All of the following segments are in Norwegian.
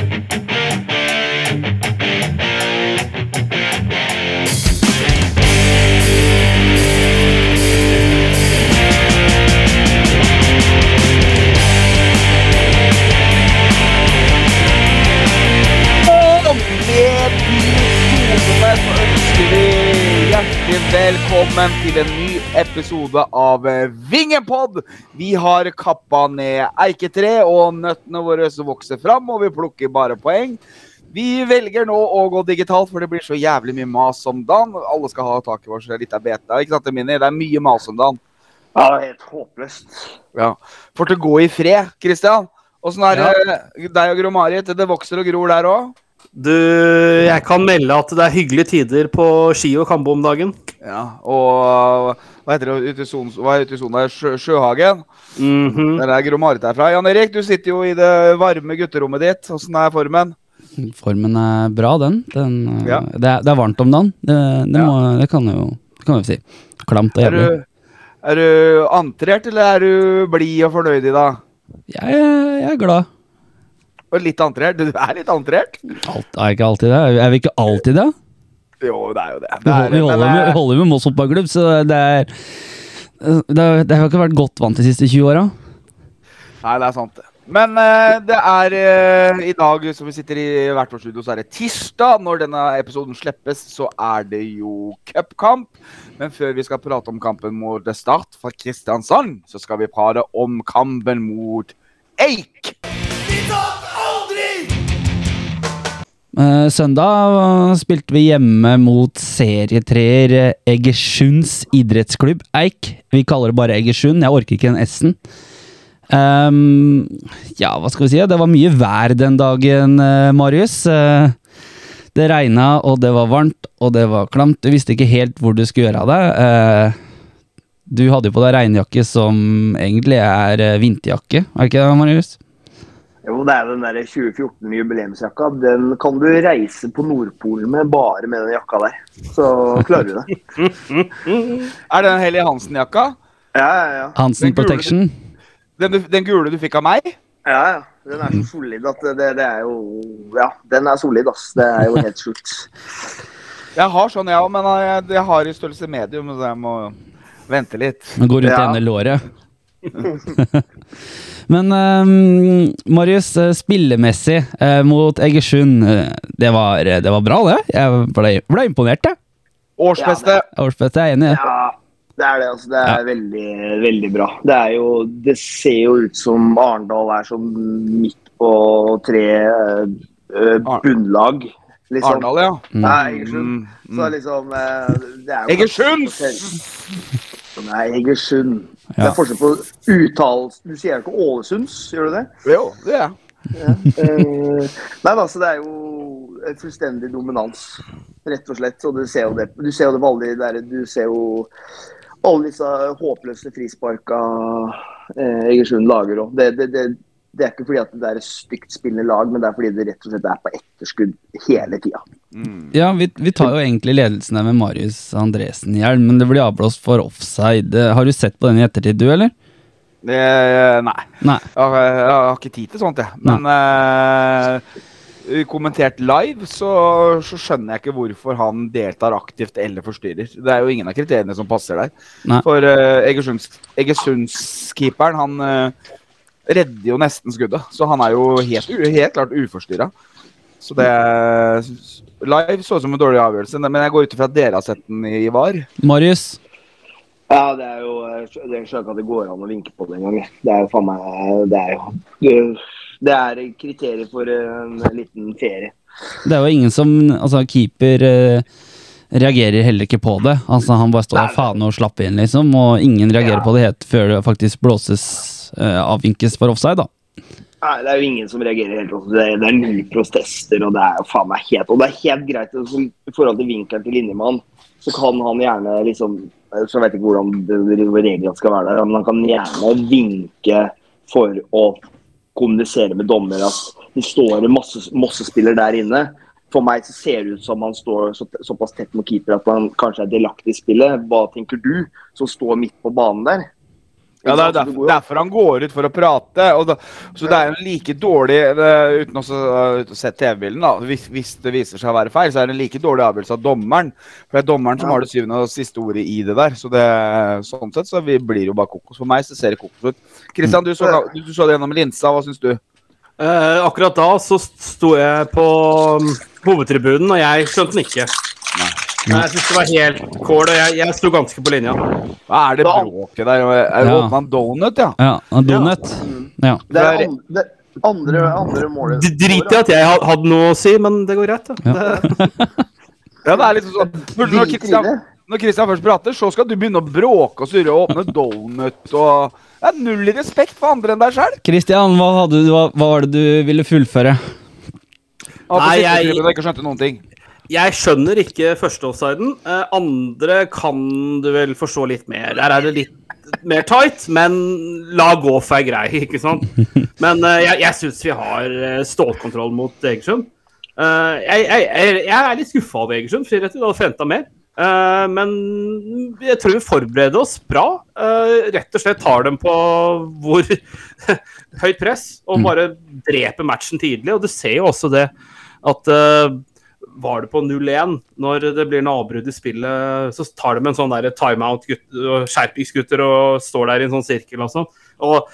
thank you hjertelig velkommen til en ny episode av eh, Vingepod. Vi har kappa ned eiketre, og nøttene våre vokser fram, og vi plukker bare poeng. Vi velger nå å gå digitalt, for det blir så jævlig mye mas om dagen. Alle skal ha tak i er litt av beta. ikke sant, Mini? Det er mye mas om dagen. Ja, det er helt håpløst. Ja. For til å gå i fred, Kristian. Åssen er det deg og Gro-Marit? Det vokser og gror der òg? Du, jeg kan melde at det er hyggelige tider på ski og Kambo om dagen. Ja, og hva heter det ute i sonen er Sona? Sjø, Sjøhagen? Mhm. Der er Gro Marit herfra. Jan Erik, du sitter jo i det varme gutterommet ditt. Åssen er formen? Formen er bra, den. den Ja. det, er, det er varmt om dagen. Det, det, må, det kan jo det kan vi si. Klamt og Er jævlig. du, er du antrert, eller er du blid og fornøyd i dag? Jeg, jeg er glad. Og litt antrert? Du er litt antrert? Alt, er ikke alltid det? Er vi ikke alltid det? Jo, det er jo det. Vi, det, er, holder, vi holder, med, eh, holder med Moss fotballklubb, så det er det, det har ikke vært godt vant de siste 20 åra. Nei, det er sant. det. Men uh, det er uh, i dag som vi sitter i hvert vårt studio, så er det tirsdag. Når denne episoden slippes, så er det jo cupkamp. Men før vi skal prate om kampen mot Start fra Kristiansand, så skal vi prate om kampen mot Eik. Eh, søndag øh, spilte vi hjemme mot serietreer eh, Egersunds idrettsklubb Eik. Vi kaller det bare Egersund, jeg orker ikke den S-en. Um, ja, hva skal vi si? Det var mye vær den dagen, eh, Marius. Eh, det regna, og det var varmt, og det var klamt. Du visste ikke helt hvor du skulle gjøre av deg. Eh, du hadde jo på deg regnjakke som egentlig er eh, vinterjakke, er ikke det, Marius? Jo, det er den der 2014-jubileumsjakka. Den kan du reise på Nordpolen med bare med den jakka der. Så klarer du det. Er det den Helly Hansen-jakka? Ja, ja, ja. Hansen Den gule- Protection. Den, den gule du fikk av meg? ja, ja. Den er så solid at det, det er jo Ja, den er solid, ass. Det er jo helt sjukt. Jeg har sånn, jeg òg, men jeg, jeg har i størrelse medium, så jeg må vente litt. Den går rundt Ja. ene låret. Men ehm, Marius, eh, spillemessig uh, mot Egersund, eh, det var, det var bra, det. Jeg ble, ble imponert, jeg. Årsbeste. Årsbeste er enig i. Ja, det er det. altså. Det er veldig, veldig bra. Det er jo Det ser jo ut som Arendal er som midt på tre uh, bunnlag, liksom. Arendal, ja. Nei, Egersund. Mm, Så liksom uh, det er jo Egersund! Nei, Egersund. Det er forskjell på uttalelsen. Du sier ikke Ålesunds, gjør du det? Jo, det er jeg. Eh, nei, altså, det er jo en fullstendig dominans, rett og slett. Og du ser jo det, du ser jo det på alle de Du ser jo alle disse håpløse frisparka eh, Egersund lager òg. Det, det, det, det er ikke fordi at det er et stygt spillende lag, men det er fordi det rett og slett er på etterskudd hele tida. Ja, vi, vi tar jo egentlig ledelsen her med Marius Andresen i hjelm, men det blir avblåst for offside. Eh, Har du sett på den i ettertid, du, eller? Eh, nei. Nei. Jeg, har- jeg har ikke tid til sånt, jeg. Men eh, kommentert live, så, så skjønner jeg ikke hvorfor han deltar aktivt eller forstyrrer. Det er jo ingen av kriteriene som passer der. Nei. For uh, Egersunds-keeperen, han eh, redder jo nesten skuddet. Så han er jo helt, helt klart uforstyrra. Så det Live så ut som en dårlig avgjørelse, men jeg går ut ifra at dere har sett den i VAR. Marius? Ja, det er jo Det er ikke at det går an å vinke på det engang. Det er jo faen meg Det er jo det- er kriterier for en liten ferie. Det er jo ingen som Altså, keeper eh, reagerer heller ikke på det. Altså, Han bare står og faen og slapper inn, liksom, og ingen reagerer Ja. på det helt før det faktisk blåses avvinkes for offside, da. Nei, Det er jo ingen som reagerer helt. Det det er null protester, og det er jo faen meg helt Og det er helt greit altså, i forhold til vinkelen til linjemann. Så kan han gjerne liksom Så jeg vet ikke hvordan reglene skal være der, men han kan gjerne vinke for å kommunisere med dommer at det står en masse masse spiller der inne. For meg så ser det ut som han står så, såpass tett med keeper at han kanskje er delaktig i spillet. Hva tenker du, som står midt på banen der? Ja, det er derfor, derfor han går ut for å prate. Og da, så det er en like dårlig Uten å se TV-bilden, da, hvis, hvis, det viser seg å være feil, så er det en like dårlig avgjørelse av dommeren. For det er dommeren som har det syvende og siste ordet i det der. Så det, sånn sett så vi blir jo bare kokos. For meg så ser det kokos ut. Kristian, du, så- du, du så det gjennom linsa. Hva syns du? Eh, akkurat da så sto jeg på um, hovedtribunen, og jeg skjønte den ikke. Jeg synes det var helt kål, og jeg, jeg sto ganske på linja. Hva er det bråket der? Er det Ja. åpna en donut, ja? Ja, en donut. Ja. Det er andre, det andre, andre målet Drit i at jeg hadde noe å si, men det går greit. Da. Det, Ja, det er liksom sånn Når Christian, når Christian først prater, så skal du begynne å bråke og surre og åpne donut og Det er null i respekt for andre enn deg sjøl. Christian, hva, hadde hva, hva var det du ville fullføre? Nei, jeg- ikke skjønte noen ting. Jeg skjønner ikke første offsiden. Eh, andre kan du vel forstå litt mer. Der er det litt mer tight, men la gå for ei grei, ikke sant? Men eh, jeg, jeg syns vi har eh, stålkontroll mot Egersund. Jeg, jeg, jeg, er litt skuffa over Egersund, for jeg hadde forventa mer. Men jeg tror vi forbereder oss bra. Rett og slett tar dem på hvor høyt press og bare dreper matchen tidlig. Og du ser jo også det at var det på 0-1, når det blir noe avbrudd i spillet, så tar de en sånn der timeout, gutt, og skjerpingsgutter, og står der i en sånn sirkel og sånn. Og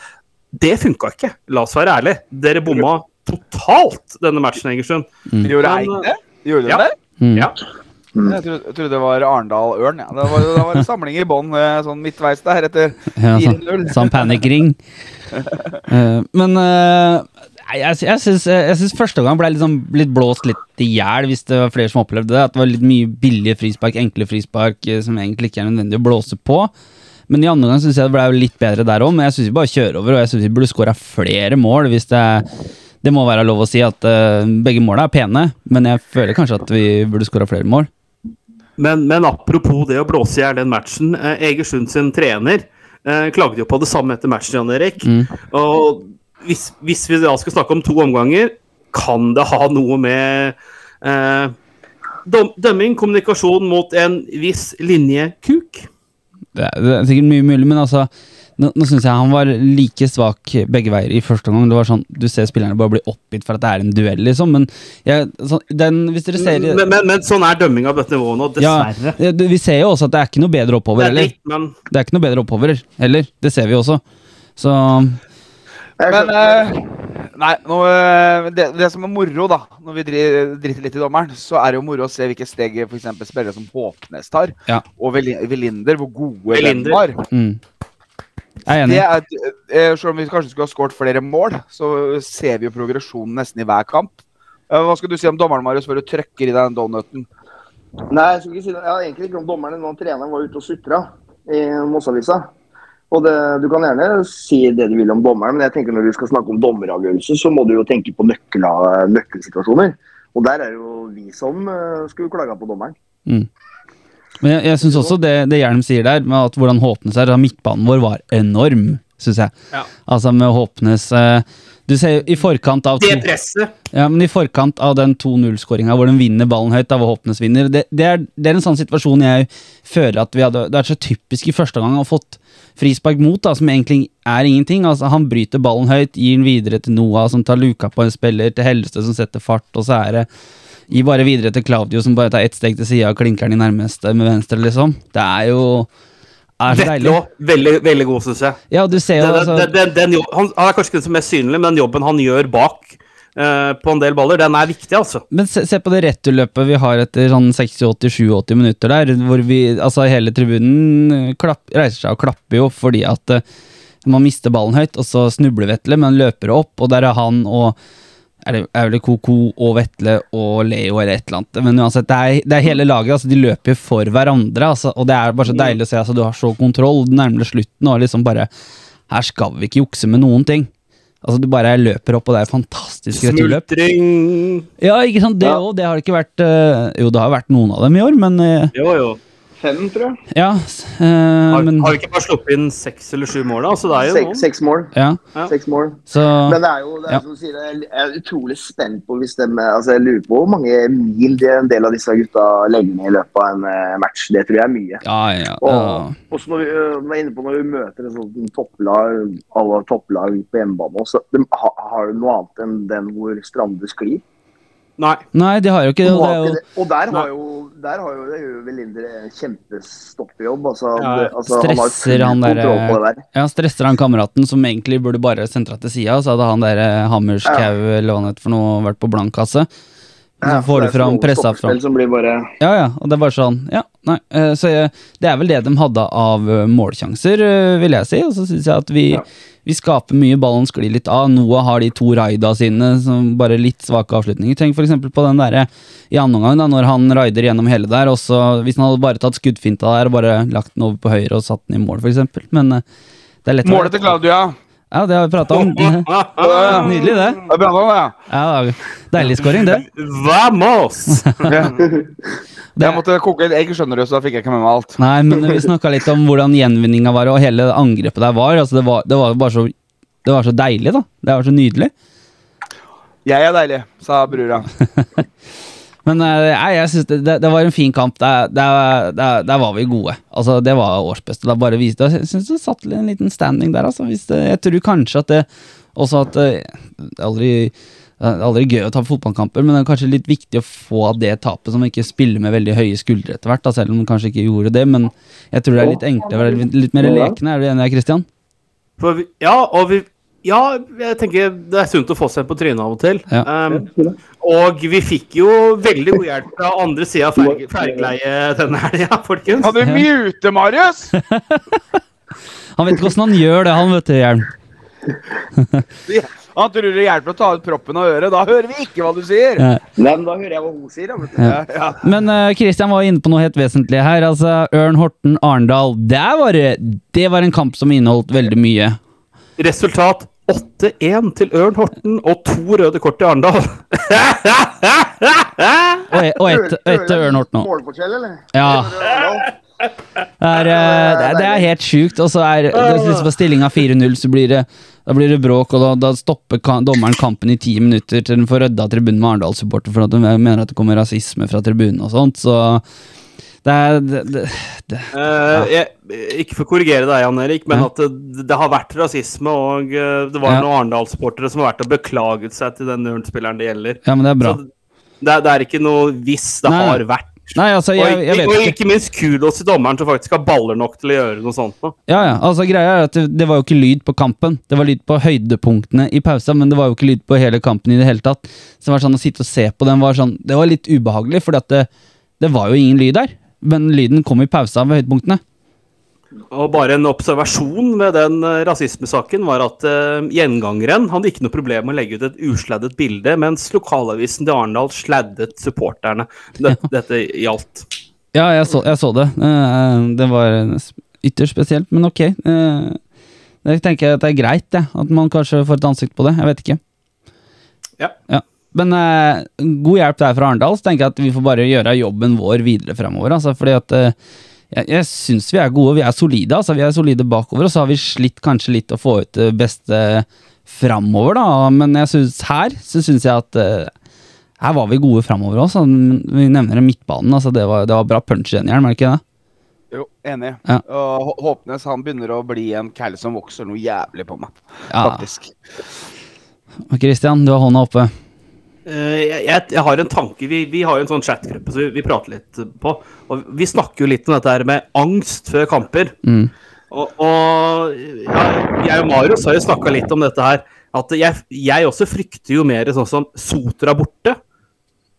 det funka ikke, la oss være ærlige. Dere bomma totalt denne matchen, Egersund. Gjorde Men, Eik det? Gjorde de ja. det? Mm. Ja. Jeg trodde, jeg trodde det var Arendal-Ørn. Ja. Det, var, det var en samling i bånn eh, sånn midtveis der etter Ja, sånn, 4-0. sånn panikring. Eh, men eh, jeg, jeg, syns, jeg syns første gang ble liksom, litt blåst litt i hjel, hvis det var flere som opplevde det. At det var litt mye billige frispark, enkle frispark, eh, som egentlig ikke er nødvendig å blåse på. Men i andre gang syns jeg det ble litt bedre der òg, men jeg syns vi bare kjører over, og jeg syns vi burde skåra flere mål. hvis det det må være lov å si at uh, begge måla er pene, men jeg føler kanskje at vi burde skåra flere mål. Men, men apropos det å blåse i hjel den matchen. Eh, Egersund sin trener eh, klagde jo på det samme etter matchen, Jan Erik. Mm. Og hvis, hvis vi da skal snakke om to omganger, kan det ha noe med eh, dømming, kommunikasjon mot en viss linje kuk? Det er, det er sikkert mye mulig, men altså Nå, nå syns jeg han var like svak begge veier i første omgang. Det var sånn, Du ser spillerne bare bli oppgitt for at det er en duell, liksom. Men jeg, sånn, den, hvis dere ser Men, men, men sånn er dømminga på dette nivået nå, dessverre. Ja, det- Vi ser jo også at det er ikke noe bedre oppover er heller. Det, men Det er ikke noe bedre oppover heller. Det ser vi også. Så Men eh, Nei, nå, eh, det, det som er moro, da, når vi dri- driter litt i dommeren, så er det jo moro å se hvilke steg f.eks. spillere som Håpnes tar, Ja. og Veli- Velinder, hvor gode Velinder. de var. mm. Jeg er Det enig. er, eh, selv om vi kanskje skulle ha skåret flere mål, så ser vi jo progresjonen nesten i hver kamp. Hva skal du si om dommeren, Marius, før du trykker i deg den donuten? Nei, jeg skulle ikke si det. Jeg har egentlig ikke om dommeren når treneren var ute og sutra i Mossavisa. Og det, Du kan gjerne si det du vil om dommeren, men jeg tenker når du skal snakke om dommeravgjørelse, så må du jo tenke på nøkla, nøkkelsituasjoner. Og der er det jo vi som eh, skulle klaga på dommeren. Mm. Men jeg, jeg syns også det, det Hjelm sier der, med at hvordan Håpnes er, midtbanen vår var enorm, syns jeg. Ja. Altså med Håpnes eh, Du ser i forkant av det to- presset Ja, men i forkant av den 2-0-skåringa hvor de vinner ballen høyt, da hvor Håpnes vinner det, det, er, det er en sånn situasjon jeg føler at vi hadde Det er så typisk i første gang å ha fått frispark mot, da, som egentlig er ingenting. Altså, han bryter ballen høyt, gir den videre til Noah, som tar luka på en spiller, til Hellestø, som setter fart, og så er det Gi bare videre til Claudio, som bare tar ett steg til sida og klinker den i nærmeste med venstre, liksom. Det er jo er så Vetle deilig. òg. Veldig, veldig god, syns jeg. Ja, du ser jo Den, altså, den, den, jobb, han, han er kanskje ikke den som er mest synlig, men den jobben han gjør bak på en del baller, den er viktig, altså. Men se, se på det returløpet vi har etter sånn 60-80-87 minutter der, hvor vi, altså hele tribunen eh, klapp, reiser seg og klapper jo fordi at eh, man mister ballen høyt, og så snubler Vetle, men løper opp, og der er han og er det, er det Koko og Vetle og Leo eller et eller annet. Men uansett, det er, det er hele laget. altså De løper for hverandre. Altså, og det er bare så deilig å se. altså Du har så kontroll. Du nærmer deg slutten og liksom bare Her skal vi ikke jukse med noen ting. Altså Du bare løper opp, og det er fantastisk returløp. Smultring Ja, ikke sant, det Ja. Det har ikke vært eh, Jo, det har vært noen av dem i år, men eh, Jo, jo. Fem, tror jeg. Ja, uh, eh, Har, men har vi ikke bare sluppet inn seks eller sju mål, da? Så det er jo Seks, seks mål. Ja, Ja. Seks mål. så Men det er jo det er Ja. som du sier, jeg er utrolig spent på hvis de altså Jeg lurer på hvor mange mil det en del av disse gutta legger ned i løpet av en eh, match. Det tror jeg er mye. Ja, ja. Og også når vi øh, er inne på når vi møter et sånt topplag, alle topplag på hjemmebane, så de har, har de noe annet enn den hvor Strande sklir. Nei. Nei, de har jo ikke det. Og det har er jo. Og der har jo, der har jo det gjør vel Linder en. Altså, Ja, det, altså, han har stresser full han der- der. Ja, stresser han kameraten som egentlig burde bare sentra til sida, så hadde han der eh, Hammerskau eller hva han heter for noe, vært på blankkasse. kasse. så Ja, får du fram, sånn pressa fram. Som blir bare Ja, ja, og det er bare sånn, ja, nei. eh, Så det er vel det de hadde av eh, målsjanser, eh, vil jeg si. Og så syns jeg at vi, Ja. Vi skaper mye, ballen sklir litt av. Noah har de to raida sine, som bare litt svake avslutninger. Tenk for eksempel på den derre i andre omgang, da, når han raider gjennom hele der, Også, hvis han hadde bare tatt skuddfinta der og bare lagt den over på høyre og satt den i mål, for eksempel. Men eh, det er lett Målet til Claudia. Ja, det har vi prata om. Nydelig, det. Det er bra, da. Ja, da. Deilig scoring, det. Vamos! Det- Jeg måtte koke et egg, skjønner du, så da fikk jeg ikke med meg alt. Nei, men vi snakka litt om hvordan gjenvinninga var, og hele angrepet der var. Altså, det var, det var bare så Det var så deilig, da. Det var så nydelig. Jeg er deilig, sa brura. Men eh, nei, jeg synes det, det, var en fin kamp. Der, der, der, der var vi gode. Altså, Det var årsbeste. Da bare viste, jeg syns det satt en liten standing der. Altså, det, jeg tror kanskje at det også at det, er aldri det er aldri gøy å ta fotballkamper, men det er kanskje litt viktig å få det tapet, som ikke spiller med veldig høye skuldre etter hvert, da, selv om de kanskje ikke gjorde det. Men jeg tror det er litt enklere, litt, litt mer lekende. Er du enig, Christian? For vi, ja, og vi Ja, jeg tenker det er sunt å få seg på trynet av og til. Ja. Um, og vi fikk jo veldig god hjelp fra andre sida av fergeleiet denne helga, folkens. Kan du mute, Marius? Han vet ikke åssen han gjør det, han, vet du, Hjelm. Han tror det hjelper å ta ut proppen av øret. Da hører vi ikke hva du sier. Ja. Nei, men da hører jeg hva hun sier. Ja, ja. Men uh, Christian var inne på noe helt vesentlig her. Altså, Ørn Horten Arendal. Det, det var en kamp som inneholdt veldig mye. Resultat 8-1 til Ørn Horten og to røde kort til Arendal. Og, og ett et til Ørn Horten òg. Målforskjell, eller? Ja. Det er, eh, det, er, det er helt sjukt. Og så er det liksom på stillinga 4-0, så blir det, da blir det bråk, og da, da stopper ka dommeren kampen i ti minutter til den får rydda tribunen med Arendal-supporter for at de mener at det kommer rasisme fra tribunen og sånt. Så det er det, det, det. Eh, jeg, ikke for å korrigere deg, Jan Erik, men Ja. at det, har vært rasisme, og eh, det var Ja. noen Arendal-supportere som har vært og beklaget seg til den Ørn-spilleren det gjelder. Ja, men det er bra. Så det, det er ikke noe hvis det Nei. har vært. Nei, altså, jeg, og, jeg vet og ikke. ikke minst kudos til dommeren som faktisk har baller nok til å gjøre noe sånt. Da. Ja, ja. Altså, greia er at det, det var jo ikke lyd på kampen. Det var lyd på høydepunktene i pausa, men det var jo ikke lyd på hele kampen i det hele tatt. Så det var sånn å sitte og se på den var sånn Det var litt ubehagelig, for det, det var jo ingen lyd der. Men lyden kom i pausa ved høydepunktene. Og bare en observasjon med den eh, rasismesaken var at uh, gjengangeren hadde ikke noe problem med å legge ut et usladdet bilde, mens lokalavisen til Arendal sladdet supporterne. Dette, dette gjaldt. Ja, jeg så, jeg så det. Eh, Det var ytterst spesielt, men ok. Jeg tenker at det er greit, det. At man kanskje får et ansikt på det. Jeg vet ikke. Ja. Men eh, god hjelp der fra Arendal, så tenker jeg at vi får bare gjøre jobben vår videre fremover. Altså, fordi at jeg, jeg syns vi er gode, vi er solide. Altså, vi er solide bakover, og så har vi slitt kanskje litt å få ut det beste framover, da. Men jeg synes her så syns jeg at uh, her var vi gode framover også. Vi nevner midtbanen. Altså, det, var, det var bra punch Hjelm, er det ikke det? Jo, enig. Ja. Og Håpnes han begynner å bli en cal som vokser noe jævlig på meg. Ja. Faktisk. Kristian, du har hånda oppe. Eh, jeg, jeg, jeg har en tanke. Vi, vi har jo en sånn chatgruppe som vi, vi prater litt på. Og vi snakker jo litt om dette her med angst før kamper. Mm. Og, og ja, jeg og Marius har jo snakka litt om dette her. At jeg, jeg også frykter jo mer sånn som Sotra borte.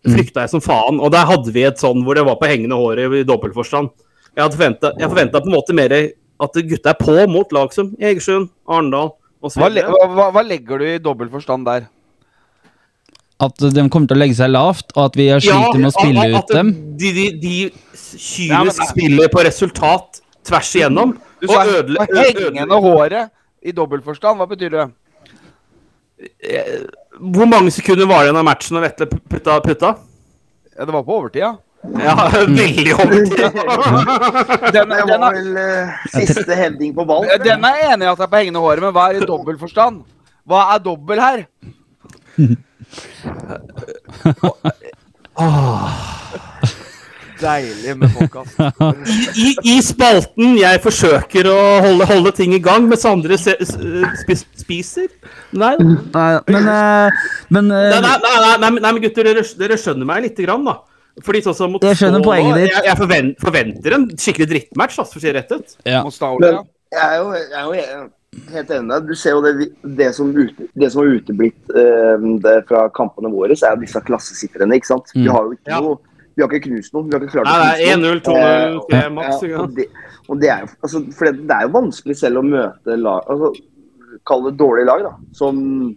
Frykta jeg som faen. Og der hadde vi et sånn hvor det var på hengende håret i dobbeltforstand. Jeg hadde forventa, jeg forventa på en måte mer at gutta er på mot lag som Egersund, Arendal osv. Hva, hva, hva- legger du i dobbelt forstand der? At de kommer til å legge seg lavt, og at vi har sliter med å spille at- ut dem. De, de, de Ja, men- kynisk spiller på resultat tvers igjennom. Du og sa ødele, hengende håret i dobbelt forstand. Hva betyr det? Hvor mange sekunder var det igjen av matchen når Vetle putta? putta? Ja, det var på overtida. ja. Ja, veldig overtida. Den, Det den, var er, vel uh, siste hending på ball. den er enig i at det er på hengende håret, men hva er i dobbeltforstand? Hva er dobbel her? Deilig med podkast. I, I spalten jeg forsøker å holde, holde ting i gang, mens andre se, s- spis, spiser. Nei. Nei, men eh, Men eh, Nei, nei, nei, nei, nei, men- gutter, dere, dere skjønner meg lite grann, da. Fordi sånn som mot Jeg skjønner Stål poenget ditt. Jeg, jeg forvent, forventer en skikkelig drittmatch, for å si det rett ut. ja. Mot Stauler, Men jeg er jo, jeg er jo helt enig med deg. Du ser jo det, det, som, ute, det som har uteblitt eh, det fra kampene våre, så er jo disse klassesifrene. ikke sant? Vi Mm. har jo ikke Ja. noe Vi har ikke knust noen. Vi har ikke klart Nei, å er knuse 1-0, 2-0, Eh, 3 Ja, maks. ikke og det, og det er jo altså, for det, det er jo vanskelig selv å møte lag altså, Kall det dårlige lag, da. Som,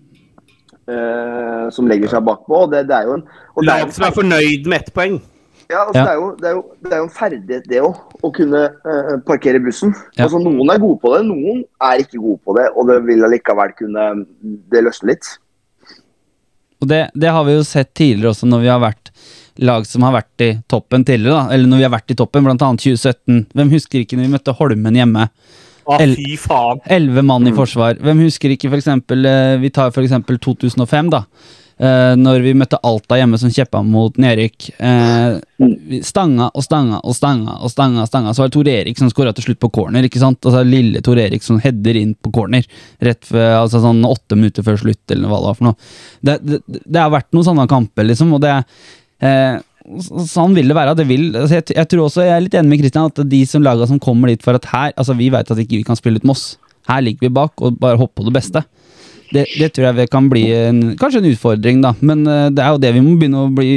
eh, som legger seg bakpå. Og det, det er jo en det Lag som er fornøyd med ett poeng. Ja, altså, Ja. Det, er jo, det, er jo, det er jo en ferdighet, det òg. Å kunne uh, parkere bussen. Ja. Altså, noen er gode på det, noen er ikke gode på det. Og det vil allikevel kunne Det løsne litt. Og det, det har vi jo sett tidligere også når vi har vært lag som har vært i toppen tidligere. da, Eller når vi har vært i toppen, blant annet 2017. Hvem husker ikke når vi møtte Holmen hjemme? Elleve mann i forsvar. Hvem husker ikke for eksempel, eh, Vi tar for eksempel 2005, da. Eh, når vi møtte Alta hjemme som kjeppa mot nedrykk. Uh, stanga og stanga og stanga og stanga. stanga Så var det Tor Erik som skåra til slutt på corner. ikke sant? Altså Lille Tor Erik som header inn på corner. Rett før, altså sånn åtte minutter før slutt, eller hva det var for noe. Det, det, det har vært noen sånne kamper, liksom. og det Eh, sånn vil det være. Det vil, altså jeg, jeg tror også, jeg er litt enig med Christian, at de som laga som kommer dit for at her altså Vi vet at ikke vi kan spille ut Moss. Her ligger vi bak og bare hopper på det beste. Det, det tror jeg kan bli en, kanskje en utfordring, da. Men eh, det er jo det vi må begynne å bli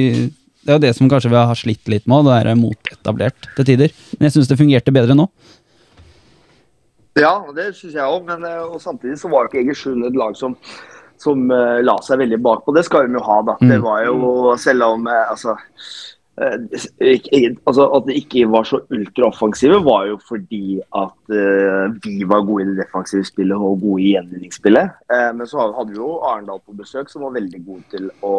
Det er jo det som kanskje vi har slitt litt med, det er motetablert til tider. Men jeg syns det fungerte bedre nå. Ja, det syns jeg òg. Men eh, samtidig så var jo ikke Egersund et lag som, som eh, la seg veldig bakpå. Det skal de jo ha, da. Mm. Det var jo selv om altså, altså At de ikke var så ultraoffensive, var jo fordi at eh, vi var gode i det defensive spillet og gode i gjenvinningsspillet. Eh, men så hadde vi jo Arendal på besøk, som var veldig god til å,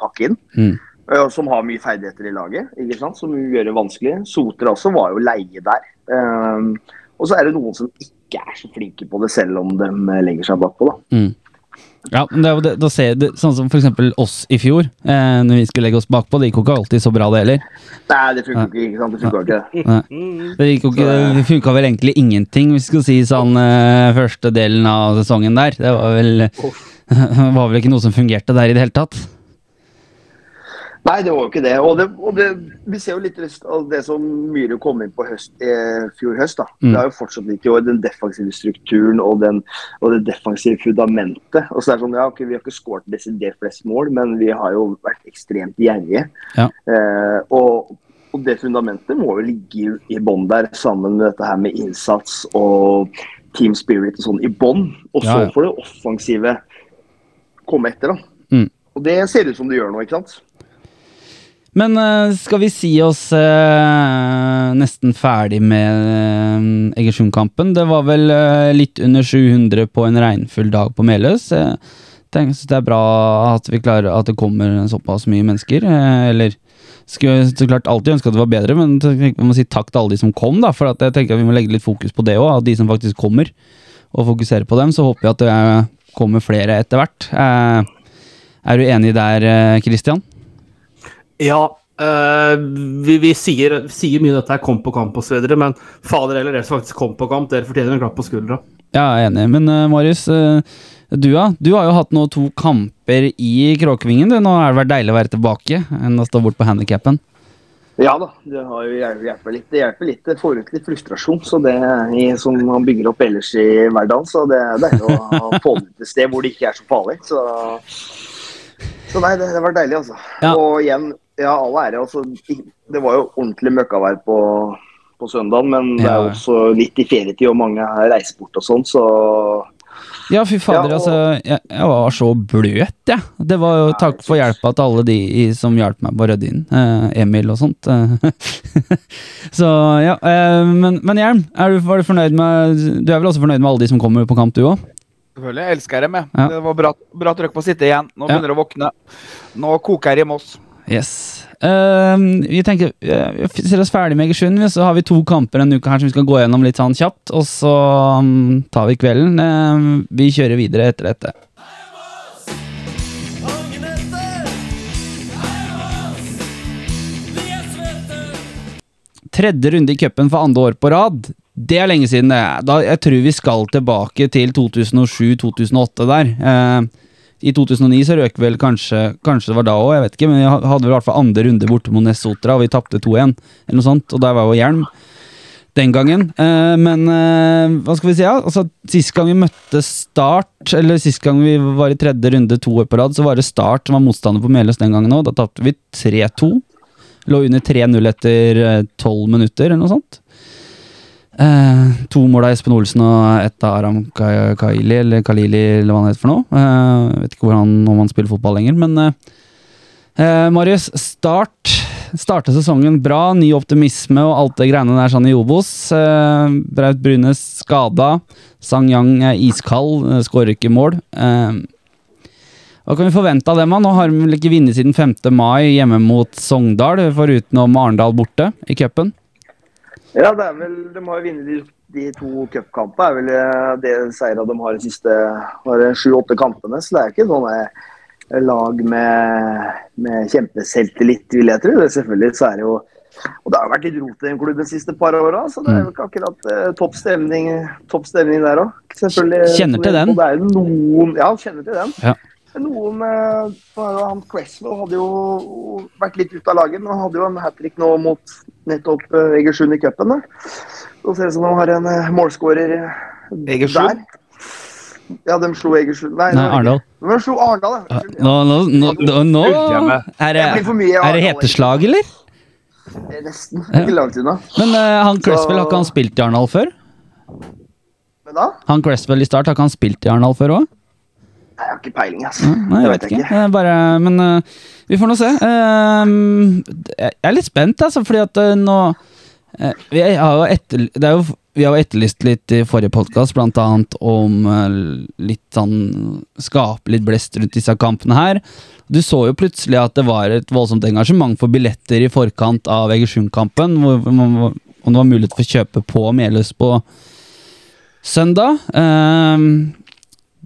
pakke inn. Mm. Eh, som har mye ferdigheter i laget, ikke sant? som gjør det vanskelig. Soter også var jo leie der. Eh, og så er det noen som ikke er så flinke på det, selv om de eh, legger seg bakpå. da. Mm. Ja, men det er jo det, da ser det, Sånn som for eksempel oss i fjor, eh, når vi skulle legge oss bakpå. Det gikk jo ikke alltid så bra, det heller. Nei, det funka ikke. ikke sant? Det funka ikke. Mm. Det, gikk jo ikke, det funka vel egentlig ingenting, hvis vi skulle si sånn eh, første delen av sesongen der. Det var vel, var vel ikke noe som fungerte der i det hele tatt. Nei, det var jo ikke det. Og, det, og det, vi ser jo litt av det som Myhre kom inn på høst, eh, fjor høst. da. Mm. Det er jo fortsatt litt i år, den defensive strukturen og, den, og det defensive fundamentet. Og så er det sånn, ja, okay, Vi har ikke skåret desidert flest mål, men vi har jo vært ekstremt gjerrige. Ja. Eh, og, og det fundamentet må jo ligge i, bånn der, sammen med dette her med innsats og team spirit og sånn i bånn. Og så Ja, ja. får det offensive komme etter, da. Mm. Og det ser ut som det gjør nå, ikke sant? Men eh, skal vi si oss eh, nesten ferdig med eh, Egersund-kampen? Det var vel eh, litt under 700 på en regnfull dag på Meløs. Jeg tenker synes det er bra at vi klarer at det kommer såpass mye mennesker. eh, eller skulle så klart alltid ønske at det var bedre, men vi må si takk til alle de som kom. da, For jeg tenker at vi må legge litt fokus på det òg, de som faktisk kommer, og fokusere på dem. Så håper jeg at det eh, kommer flere etter hvert. Eh, er du enig der, Kristian? Ja, Uh, vi, vi sier, sier mye dette her kom på kamp osv., men fader eller dere som faktisk kom på kamp, dere fortjener en klapp på skuldra. Ja, jeg er enig. Men uh, Marius, uh, du, ja, du har jo hatt nå to kamper i Kråkevingen. Du. Nå har det vært deilig å være tilbake enn å stå bort på handikappen. Ja da, det har jo hjulpet litt. Det hjelper litt. Det får ut litt frustrasjon så det i, som man bygger opp ellers i hverdagen. Så det er deilig å få det ut et sted hvor det ikke er så farlig. Så, så nei, det, det var deilig, altså. Ja. Og igjen, ja, all ære. Altså, det var jo ordentlig møkkavær på, på søndagen, men det er også litt i ferietid, og mange reiser bort og sånn, så Ja, fy fader, Ja, og- altså. Jeg, jeg var så bløt, jeg. Ja. Det var jo Nei, takk for hjelpa til alle de i- som hjalp meg på Rødin. Eh, Emil og sånt. så ja. eh, men, men Hjelm, er du, var du fornøyd med Du er vel også fornøyd med alle de som kommer på kamp, du òg? Selvfølgelig. Jeg elsker dem, jeg. Ja. Det var bra, bra trøkk på å sitte igjen. Nå begynner det å våkne. Nå koker det i Moss. Yes. Uh, vi tenker uh, Vi ser oss ferdig med Egersund, så har vi to kamper denne uka her som vi skal gå gjennom litt sånn kjapt. Og så um, tar vi kvelden. Uh, vi kjører videre etter dette. Tredje runde i cupen for andre år på rad. Det er lenge siden. det. Da, jeg tror vi skal tilbake til 2007-2008 der. Eh, I 2009 så røk vel kanskje Kanskje det var da òg, jeg vet ikke. Men vi hadde vel i hvert fall andre runde borte mot Nessotra, og vi tapte 2-1. eller noe sånt, Og der var jo hjelm den gangen. Eh, men eh, hva skal vi si? Ja? Altså, Sist gang vi møtte Start, eller sist gang vi var i tredje runde to år på rad, så var det Start som var motstander på Meløs den gangen òg. Da tapte vi 3-2. Lå under 3-0 etter eh, 12 minutter, eller noe sånt. Eh, to mål av Espen Olsen og ett av Aram Ka- Kaili, eller Kalili, eller hva han heter for noe. Eh, vet ikke han, om han spiller fotball lenger, men eh, eh, Marius, start. Starte sesongen bra, ny optimisme og alt det greiene der sånn i Obos. Eh, Braut Brunes skada. Sang Yang er iskald, eh, skårer ikke mål. Eh, hva kan vi forvente av dem? Nå har de vel ikke vunnet siden 5. mai hjemme mot Sogndal, foruten om Arendal borte i cupen. Ja, det er vel, De har vunnet de, de to cupkampene. er vel eh, det seira de har de siste sju-åtte kampene. Så det er ikke sånne lag med, med kjempeselvtillit, vil jeg tro. Det, selvfølgelig så er det jo og Det har vært litt rot i den klubben de siste par åra, så det er jo ikke akkurat eh, topp stemning, topp stemning der òg. Kjenner til den. Det noen Ja, kjenner til den. Ja. Noen eh, han Cresswell hadde jo vært litt ute av laget, men han hadde jo en hat trick nå mot nettopp eh, Egersund i cupen. Så ser det ut som de har en eh, målskårer eh, Egersund? der. Ja, de slo Egersund Nei, Nei, Arendal. De slo Arendal, ja. Nå, nå, nå, nå, nå er det, er det heteslag, eller? Det er Nesten. Ikke langt unna. Men uh, han Cresswell, har ikke han spilt i Arendal før? Men da? Han Cresswell i start, har ikke han spilt i Arendal før òg? Jeg har ikke peiling, altså. Nei, jeg vet ikke. Eh, Bare, men uh, vi får nå se. Uh, jeg er litt spent, altså, fordi at uh, nå vi har etter, det er jo, vi har jo etterlyst litt i forrige podkast, blant annet om litt sånn Skape litt blest rundt disse kampene her. Du så jo plutselig at det var et voldsomt engasjement for billetter i forkant av Egersund-kampen. Om det var mulighet for å kjøpe på Meløs på søndag. Eh,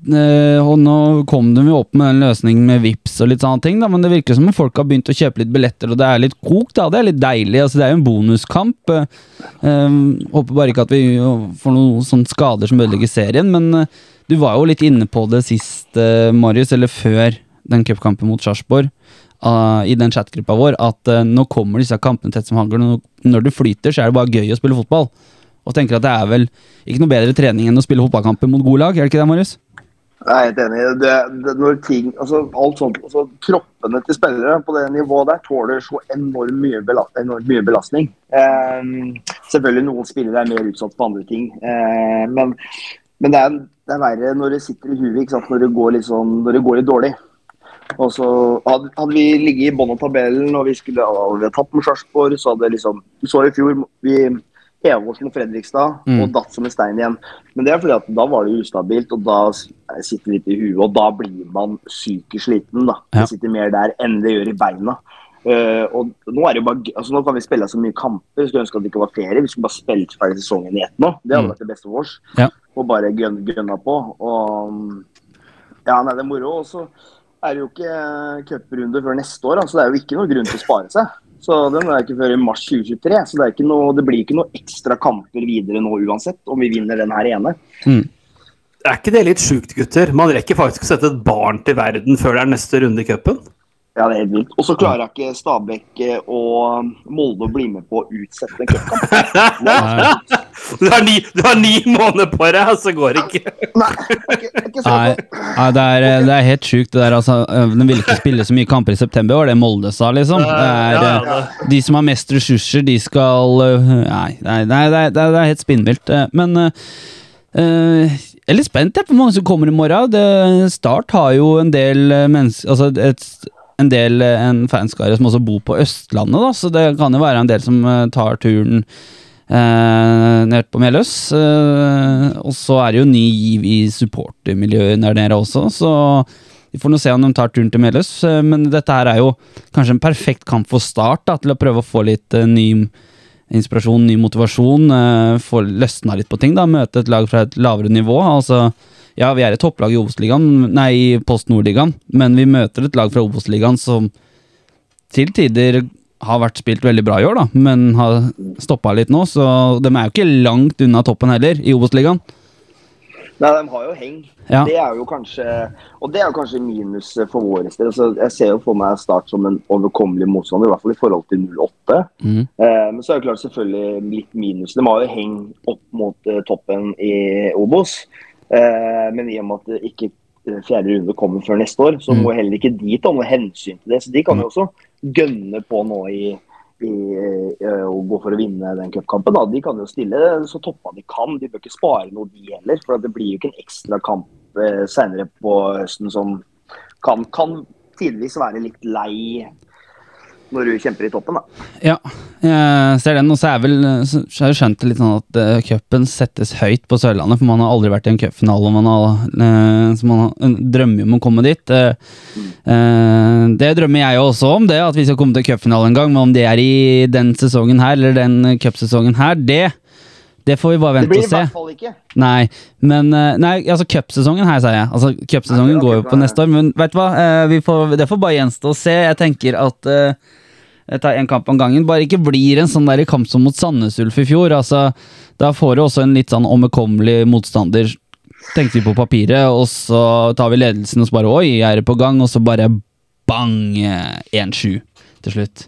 og nå kom de jo opp med den løsningen med Vips og litt sånne ting, da, men det virker som om folk har begynt å kjøpe litt billetter, og det er litt kok, da. Det er litt deilig. altså Det er jo en bonuskamp. Eh, eh, håper bare ikke at vi får noen sånne skader som ødelegger serien, men eh, du var jo litt inne på det sist, eh, Marius, eller før den cupkampen mot Sarpsborg, Uh, i den chatgruppa vår, at uh, nå kommer disse kampene tett som hagl. og Når du flyter, så er det bare gøy å spille fotball. Og tenker at det er vel ikke noe bedre trening enn å spille fotballkamper mot gode lag, er det ikke det, Marius? Jeg er helt enig. Det, det, når ting, altså alt sånt, altså Kroppene til spillere på det nivået der tåler så enormt mye, belast, enormt mye belastning. Eh, selvfølgelig noen spillere er mer utsatt på andre ting. Eh, men men det, er, det er verre når det sitter i huet? Når, sånn, når det går litt dårlig. Og så hadde, hadde vi ligget i bånn av tabellen og vi skulle ha vi tatt med Sarpsborg, så hadde liksom så i fjor vi heva oss mot Fredrikstad Mm. og datt som en stein igjen. Men det er fordi at da var det ustabilt, og da sitter det litt i huet. Og da blir man psykisk sliten. da. Ja. Det sitter mer der enn det gjør i beina. Uh, og nå er det jo bare, altså nå kan vi spille så mye kamper. Vi skulle ønske at det ikke var ferie. Vi skulle bare spille ferdig sesongen i ett nå. Det hadde Mm. vært det beste for oss. Ja. Og bare gønne, gønna på. Og ja, nei, det er moro. Og så er det jo ikke cuprunde før neste år, så så det er jo ikke noe grunn til å spare seg. Så den er ikke før i mars 2023, så det, noe, det blir ikke noe ekstra kamper videre nå uansett, om vi vinner den her ene. Er ikke det litt sjukt, gutter? Man rekker faktisk å sette et barn til verden før det er neste runde i cupen. Ja, det er helt vilt. Og så klarer jeg ikke Stabæk eh, og Molde å bli med på å utsette en cupkamp. Du har ni, du har ni måneder på deg, og så går det ikke. Nei, det ikke, ikke så Nei, nei det, er, det er helt sjukt. det der, altså, De ville ikke spille så mye kamper i september, var det Molde sa, liksom. Det er, Ja, eh, ja, de som har mest ressurser, de skal Nei, nei, nei det, er, det er- det er helt spinnvilt. eh, Men øh, jeg er litt spent jeg, på hvor mange som kommer i morgen. Det, Start har jo en del mennesker Altså et, en del øh, en fanskare som også bor på Østlandet, da, så det kan jo være en del som øh, tar turen eh, ned på Meløs. eh, og så er det jo ny giv i supportermiljøet der nede også, så Vi får nå se om de tar turen til Meløs, eh, men dette her er jo kanskje en perfekt kamp for Start, da, til å prøve å få litt eh, ny inspirasjon, ny motivasjon, eh, få løsna litt på ting. da, Møte et lag fra et lavere nivå. altså ja, vi er et topplag i Obos-ligaen, nei, i Post Nord-ligaen, men vi møter et lag fra Obos-ligaen som til tider har vært spilt veldig bra i år, da, men har stoppa litt nå. Så de er jo ikke langt unna toppen heller, i Obos-ligaen. Nei, de har jo heng. Ja. Det er jo kanskje Og det er jo kanskje minus for vår del. Altså, jeg ser jo for meg Start som en overkommelig motstander, i hvert fall i forhold til 08. Mm. Eh, men så er det klart selvfølgelig litt minus. De har jo heng opp mot eh, toppen i Obos. Eh, men i og med at ikke eh, fjerde runde kommer før neste år, så Mm. må heller ikke de ta noe hensyn til det. Så de kan jo også gønne på nå i, i i å gå for å vinne den cupkampen. De kan jo stille så toppa de kan. De bør ikke spare noe, de heller. For det blir jo ikke en ekstra kamp eh, senere på høsten som kan, kan tidvis være litt lei når du kjemper i toppen. da. Ja, jeg ser den. Og så er vel så har jeg skjønt det litt sånn at uh, cupen settes høyt på Sørlandet, for man har aldri vært i en cupfinale. eh, så man har, drømmer om å komme dit. Uh, eh, det drømmer jeg også om, det at vi skal komme til cupfinale en gang. Men om det er i den sesongen her, eller den cupsesongen her, det det får vi bare vente og se. Det blir i hvert fall ikke. Nei, men eh, Nei, altså cupsesongen her, sier jeg. Altså, Cupsesongen går jo på neste år, men vet du hva? Eh, vi får, det får bare gjenstå å se. Jeg tenker at uh, jeg tar én kamp om gangen. Bare ikke blir en sånn der kamp som mot Sandnes Ulf i fjor. Altså, da får du også en litt sånn omkommelig motstander, tenkte vi på papiret, og så tar vi ledelsen og så bare Oi, jeg er på gang, og så bare bang! eh, 1-7 til slutt.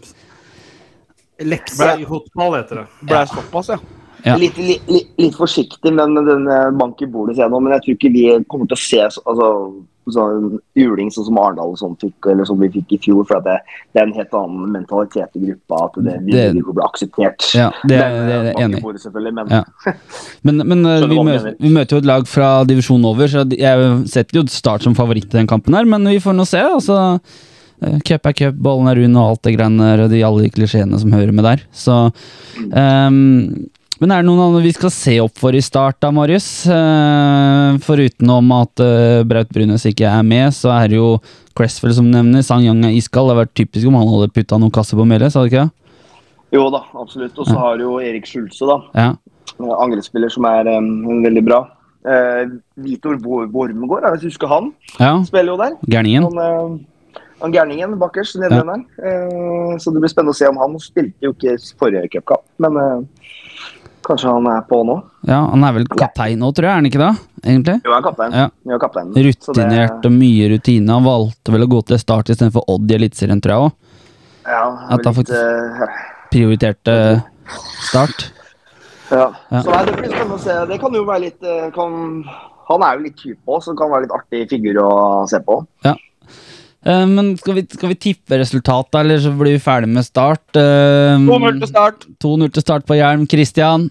Lekse i fotball, heter det. Ble det såpass, ja? Ja. Litt, litt, litt, litt forsiktig med den eh, bank i bordet, sier jeg nå, men jeg tror ikke vi kommer til å se altså, sånn juling sånn som Arendal sånn fikk, eller som vi fikk i fjor. For det, det er en helt annen mentalitet i gruppa. At det, Det- vi blir akseptert. Ja, det, Men, det eh, er i enig bordet, selvfølgelig, men Ja. Men, men eh, vi, møter, vi møter jo et lag fra divisjonen over, så jeg setter jo Start som favoritt i den kampen her, men vi får nå se. altså eh, Cup er cup, ballen er rund og alt det greiene der, og de alle de klisjeene som hører med der. Så ehm, Men er det noen andre vi skal se opp for i start da, Marius? Eh, foruten om at eh, Braut Brunes ikke er med, så er det jo Cresswell som nevner. Sang Yang er iskald. Det hadde vært typisk om han hadde putta noen kasser på melet, sa du ikke det? jo da, absolutt. Og så har du jo Erik Schulze, da. Ja. Angrepsspiller som er um, veldig bra. Eh, Vitor Wormgård, er det hvis du husker han? ja. Spiller jo der. Gærningen. Han, eh, han gærningen bakkers, nederlenderen. Eh, så det blir spennende å se om han spilte jo ikke forrige cupkamp, men kanskje han er på nå. Ja, han er vel kaptein nå, tror jeg, er han ikke det? Egentlig? Jo, han er kaptein. Ja. Jo, kaptein. Rutinert det- og mye rutine. Han valgte vel å gå til start istedenfor Odd i Eliteserien, tror jeg òg. Ja, At han litt, faktisk- eh, Prioriterte start. ja. Ja. Så nei, det blir spennende å se. Det kan jo være litt eh, kan, Han er jo litt type òg, så det kan være litt artig figur å se på. Ja. men skal vi, skal vi tippe resultatet, eller så blir vi ferdig med start? Eh, 2-0 til start. 2-0 til start på Hjelm. Christian?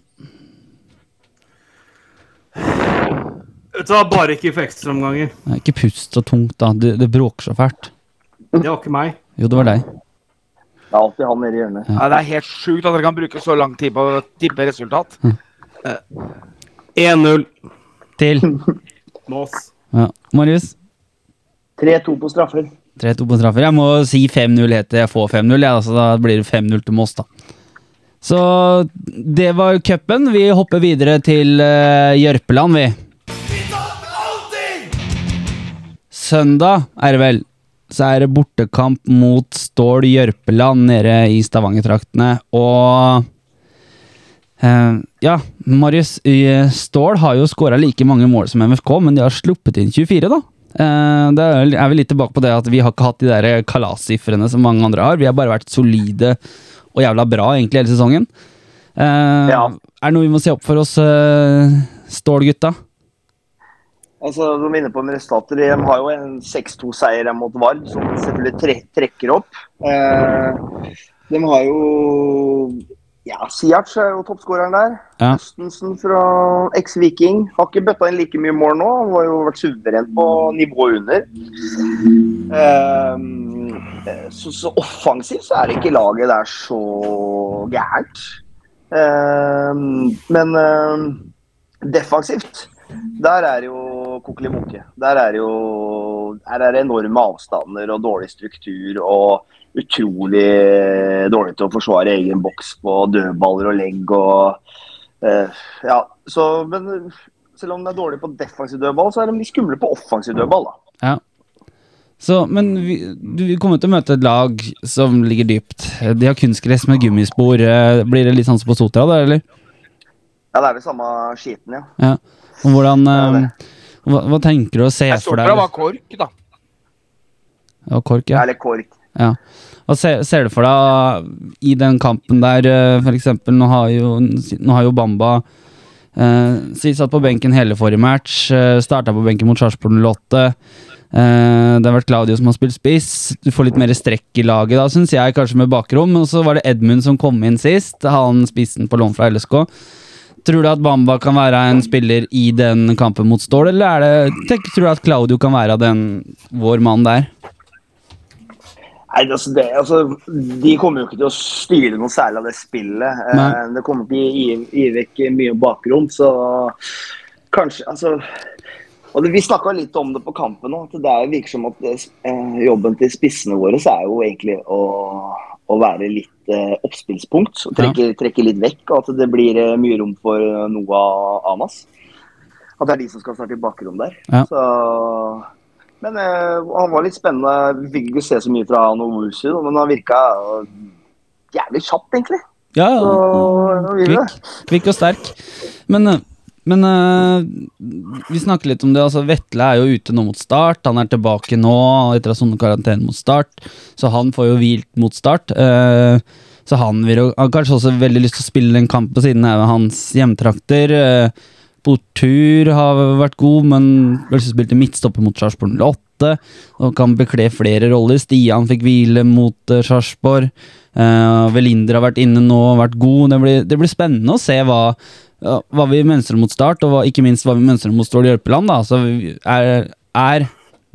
Vet du hva, bare ikke for ekstraomganger. Ikke pust så tungt, da. Det, det bråker så fælt. Det var ikke meg. Jo, det var deg. Det er alltid han nede i hjørnet. Ja, det er helt sjukt at dere kan bruke så lang tid på å tippe resultat. 1-0. Til Mås. ja. Marius? 3-2 på straffer. 3-2 på straffer. Jeg må si 5-0 heter, jeg får 5-0, ja, altså, da blir det 5-0 til Moss, da. Så det var cupen. Vi hopper videre til uh, Jørpeland, vi. Søndag er det vel. Så er det bortekamp mot Stål Jørpeland nede i Stavanger-traktene. Og eh, Ja, Marius. Stål har jo skåra like mange mål som MFK, men de har sluppet inn 24, da. Eh, det er vi litt tilbake på det at vi har ikke hatt de der kalassifrene som mange andre har. Vi har bare vært solide og jævla bra egentlig hele sesongen. Eh, Ja. Er det noe vi må se opp for oss, Stål-gutta? Altså, er inne på med resultater. De har jo en 6-2-seier mot Vard, som selvfølgelig tre trekker opp. Eh, de har jo ja, Siac er jo toppskåreren der. Ja. Østensen fra eks-Viking. Har ikke bøtta inn like mye mål nå. Han har jo vært suveren på nivået under. Eh, så, så offensivt så er ikke laget der så gærent. Eh, men eh, defensivt der er jo Kokeli Munke. Der er jo her er det enorme avstander og dårlig struktur og utrolig dårlig til å forsvare egen boks på dødballer og legg og eh, Ja, så Men selv om de er dårlige på defensiv dødball, så er de litt skumle på offensiv dødball, da. Ja. Så, men vi, du kommer til å møte et lag som ligger dypt. De har kunstgress med gummispor. Eh, Blir det litt sånn som på Sotra, da, eller? Ja, det er det samme skiten, ja. Ja. Og hvordan Ja, eh, hva, hva tenker du å se for deg? Jeg så det var kork, da. Ja, kork, ja. Eller kork. ja. Hva ser, ser du for deg i den kampen der, f.eks. for eksempel, nå har jo, nå har jo Bamba eh, si satt på benken hele forrige match, eh, starta på benken mot Sarpsborg 08. Eh, det har vært Claudio som har spilt spiss. Du får litt mer strekk i laget da, syns jeg, kanskje med bakrom. Og så var det Edmund som kom inn sist, han spissen på lån fra LSK. Tror du at Bamba kan være en spiller i den kampen mot Stål, eller er det, tenk, tror du at Claudio kan være den, vår mann der? Nei, altså det, altså, De kommer jo ikke til å styre noe særlig av det spillet. Eh, det kommer til å gi, gi vekk mye bakrom, så kanskje altså, og det, Vi snakka litt om det på kampen òg. Det er, virker som at eh, jobben til spissene våre så er jo egentlig å, å være litt eh, oppspillspunkt. og Trekke, trekke litt vekk, og at det blir eh, mye rom for noe Noah Amas. At det er de som skal starte i bakrom der. Ja. Så men eh, han var litt spennende. Vi fikk ikke se så mye fra han og Wusu, men han virka eh, jævlig kjapp, egentlig. Ja, Så. Kvikk, kvikk og sterk. Men, eh, men uh, vi snakker litt om det. altså Vetle er jo ute nå mot start. Han er tilbake nå etter å ha sonet karantene mot start. Så han får jo hvilt mot start. Uh, så han vil jo har kanskje også veldig lyst til å spille en kamp på siden av hans hjemtrakter. Uh, Botur har vært god, men plutselig spilte midtstopper mot Sarpsborg 08. Og kan bekle flere roller. Stian fikk hvile mot uh, Sarpsborg. Uh, Velinder har vært inne nå og vært god. Det blir, det blir spennende å se hva, hva vi mønstrer mot start, og hva, ikke minst hva vi mønstrer mot Stål Jørpeland. Da. Så er, er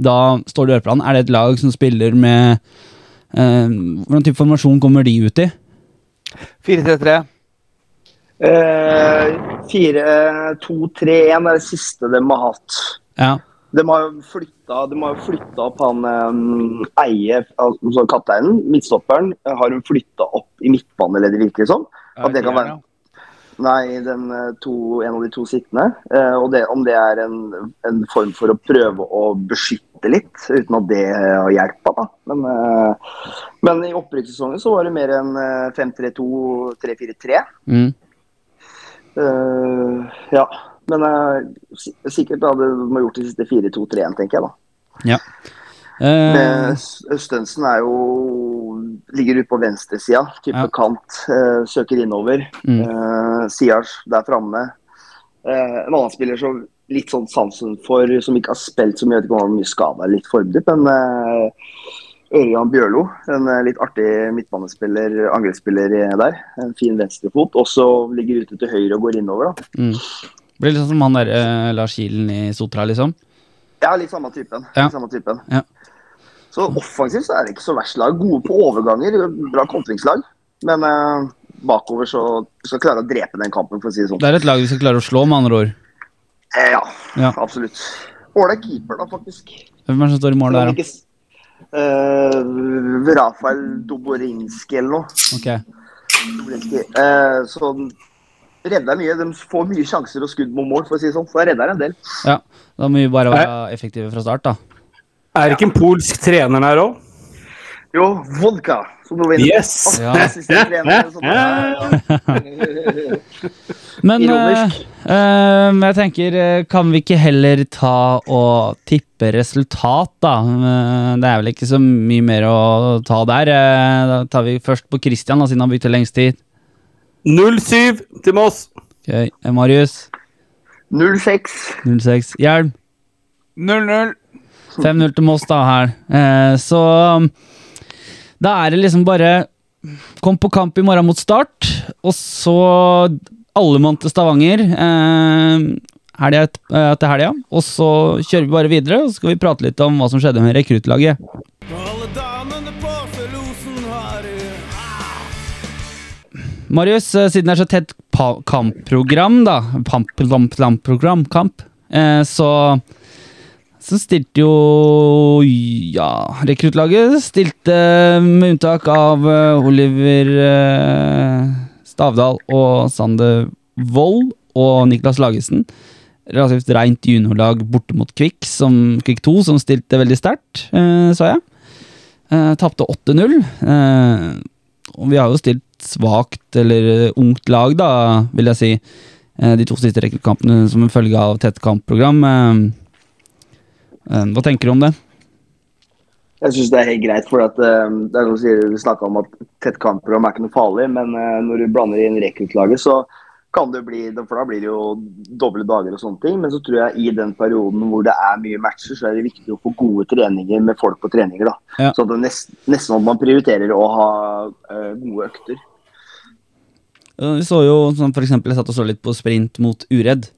da Stål Jørpeland er det et lag som spiller med eh, Hvordan type formasjon kommer de ut i? 4-3-3. Eh, 4-2-3-1 er det siste de har hatt. Ja. De har jo flytta, de har jo flytta opp han um, Eie, altså kapteinen, midtstopperen, eh, har hun flytta opp i midtbaneleddet, virker det som. At det kan være Nei, den, eh, to, en av de to sittende. Eh, og det, om det er en, en form for å prøve å beskytte litt, uten at det har hjelpa, da. Men, eh, men i opprykkssesongen så var det mer enn eh, 5-3-2-3-4-3. Mm. Eh, ja. Men eh, sikkert hadde de gjort de siste 4-2-3-1, tenker jeg da. ja. Eh, Men S- Østensen er jo ligger ute på venstresida, type Ja. kant. Uh, søker innover. Mm. Uh, Siars der framme. Eh, en annen spiller som litt sånn sansen for, som ikke har spilt så mye, jeg vet ikke om han mye skada, litt forberedt, men Ørjan Bjørlo. En eh, litt artig midtbanespiller, angrepsspiller eh, der. En fin venstrefot. Også ligger ute til høyre og går innover, da. mm. Blir litt sånn som han der eh, Lars Kilen i Sotra, liksom. Ja, litt samme typen. Ja. Litt samme typen. Ja. Så offensivt så er det ikke så verst lag. Gode på overganger, bra kontringslag. Men eh, bakover så skal klare å drepe den kampen, for å si det sånn. Det er et lag vi skal klare å slå, med andre ord. Eh, ja, Ja. absolutt. Ålreit keeper, da, faktisk. Hvem er det som står i mål der, da? Uh, Rafael Doborinski eller noe. Ok. Doborinski. Eh, så redder mye. De får mye sjanser og skudd mot mål, for å si det sånn. Så redder en del. Ja, da må vi bare være effektive fra start, da. Er det ikke en polsk trener der òg? Jo, vodka. Som du var. Yes! Ja. Assistenttrener. Ja, ja. Men uh, eh, eh, jeg tenker, eh, kan vi ikke heller ta og tippe resultat, da? Det er vel ikke så mye mer å ta der. Da tar vi først på Christian, da, siden han brukte lengst tid. 0-7 til Moss. Ok, eh, Marius, 06. 06. Hjelm. 0-0. 5-0 til Moss, da, her. Eh, så um, da er det liksom bare Kom på kamp i morgen mot Start, og så alle mann til Stavanger. Eh, helga et- eh, til helga. Og så kjører vi bare videre, og så skal vi prate litt om hva som skjedde med rekruttlaget. Marius, eh, siden det er så tett kampprogram, da Pamp, lamp, lamp, program, kamp, eh, så så stilte jo Ja, rekruttlaget stilte med unntak av eh, Oliver eh, Stavdal og Sander Wold og Niklas Lagesen. Relativt rent juniorlag borte mot Kvikk, som, Kvikk 2, som stilte veldig sterkt, eh, sa jeg. Eh, Tapte 8-0. Eh, og vi har jo stilt svakt, eller ungt lag, da, vil jeg si. De to siste rekruttkampene som en følge av tett kampprogram. Hva tenker du om det? Jeg syns det er helt greit, for at, uh, det er sier, vi snakka om at tett kampprogram er ikke noe farlig, men uh, når du blander inn rekruttlaget, så kan det bli For da blir det jo doble dager og sånne ting. Men så tror jeg i den perioden hvor det er mye matcher, så er det viktig å få gode treninger med folk på treninger. da. Ja. Så det nest, nesten at man prioriterer å ha uh, gode økter. Eh, Vi så jo sånn for eksempel, Jeg satt og så litt på sprint mot Uredd.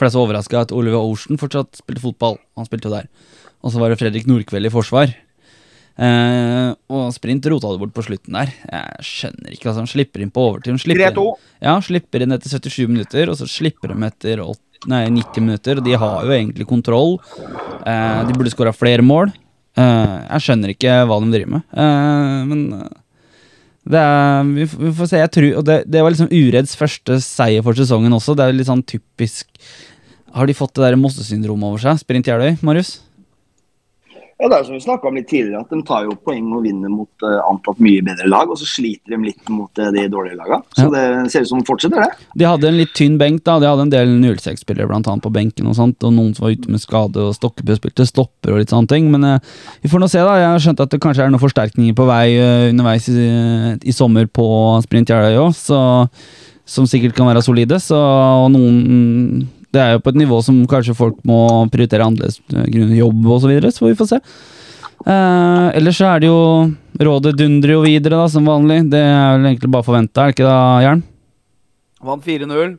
For jeg er så overraska at Oliver Ocean fortsatt spilte fotball. Han spilte jo der. Og så var det Fredrik Nordkveld i forsvar. Eh, og sprint rota det bort på slutten der. Jeg skjønner ikke. altså Han slipper inn på overtid. Han slipper 3-2. inn- Ja, slipper inn etter 77 minutter, og så slipper de etter 8, nei, 90 minutter. Og de har jo egentlig kontroll. Eh, de burde skåra flere mål. Eh, jeg skjønner ikke hva de driver med. Eh, men eh, det er, vi får se. Jeg tror, og det, det var liksom Ureds første seier for sesongen også. Det er litt sånn typisk Har de fått det der Mosse-syndromet over seg? Sprint Jeløy, Marius? Ja, det er som vi snakket om litt tidligere, at De tar jo poeng og vinner mot uh, antatt mye bedre lag, og så sliter de litt mot uh, de dårlige lagene. Så det ser ut som de fortsetter, det. De hadde en litt tynn benk. da De hadde en del 06-spillere blant annet på benken, og sånt Og noen som var ute med skade, og Stokkebø spilte stopper og litt sånne ting. Men uh, vi får nå se, da. Jeg har skjønt at det kanskje er noen forsterkninger på vei underveis i, i sommer på Sprint Jeløya òg, som sikkert kan være solide. Så og noen Det er jo på et nivå som kanskje folk må prioritere annerledes eh, grunnet jobb og så videre, så får vi få se. Eh, ellers så er det jo Rådet dundrer jo videre, da, som vanlig. Det er vel egentlig bare forventa, er det ikke da, Jern? Vant 4-0.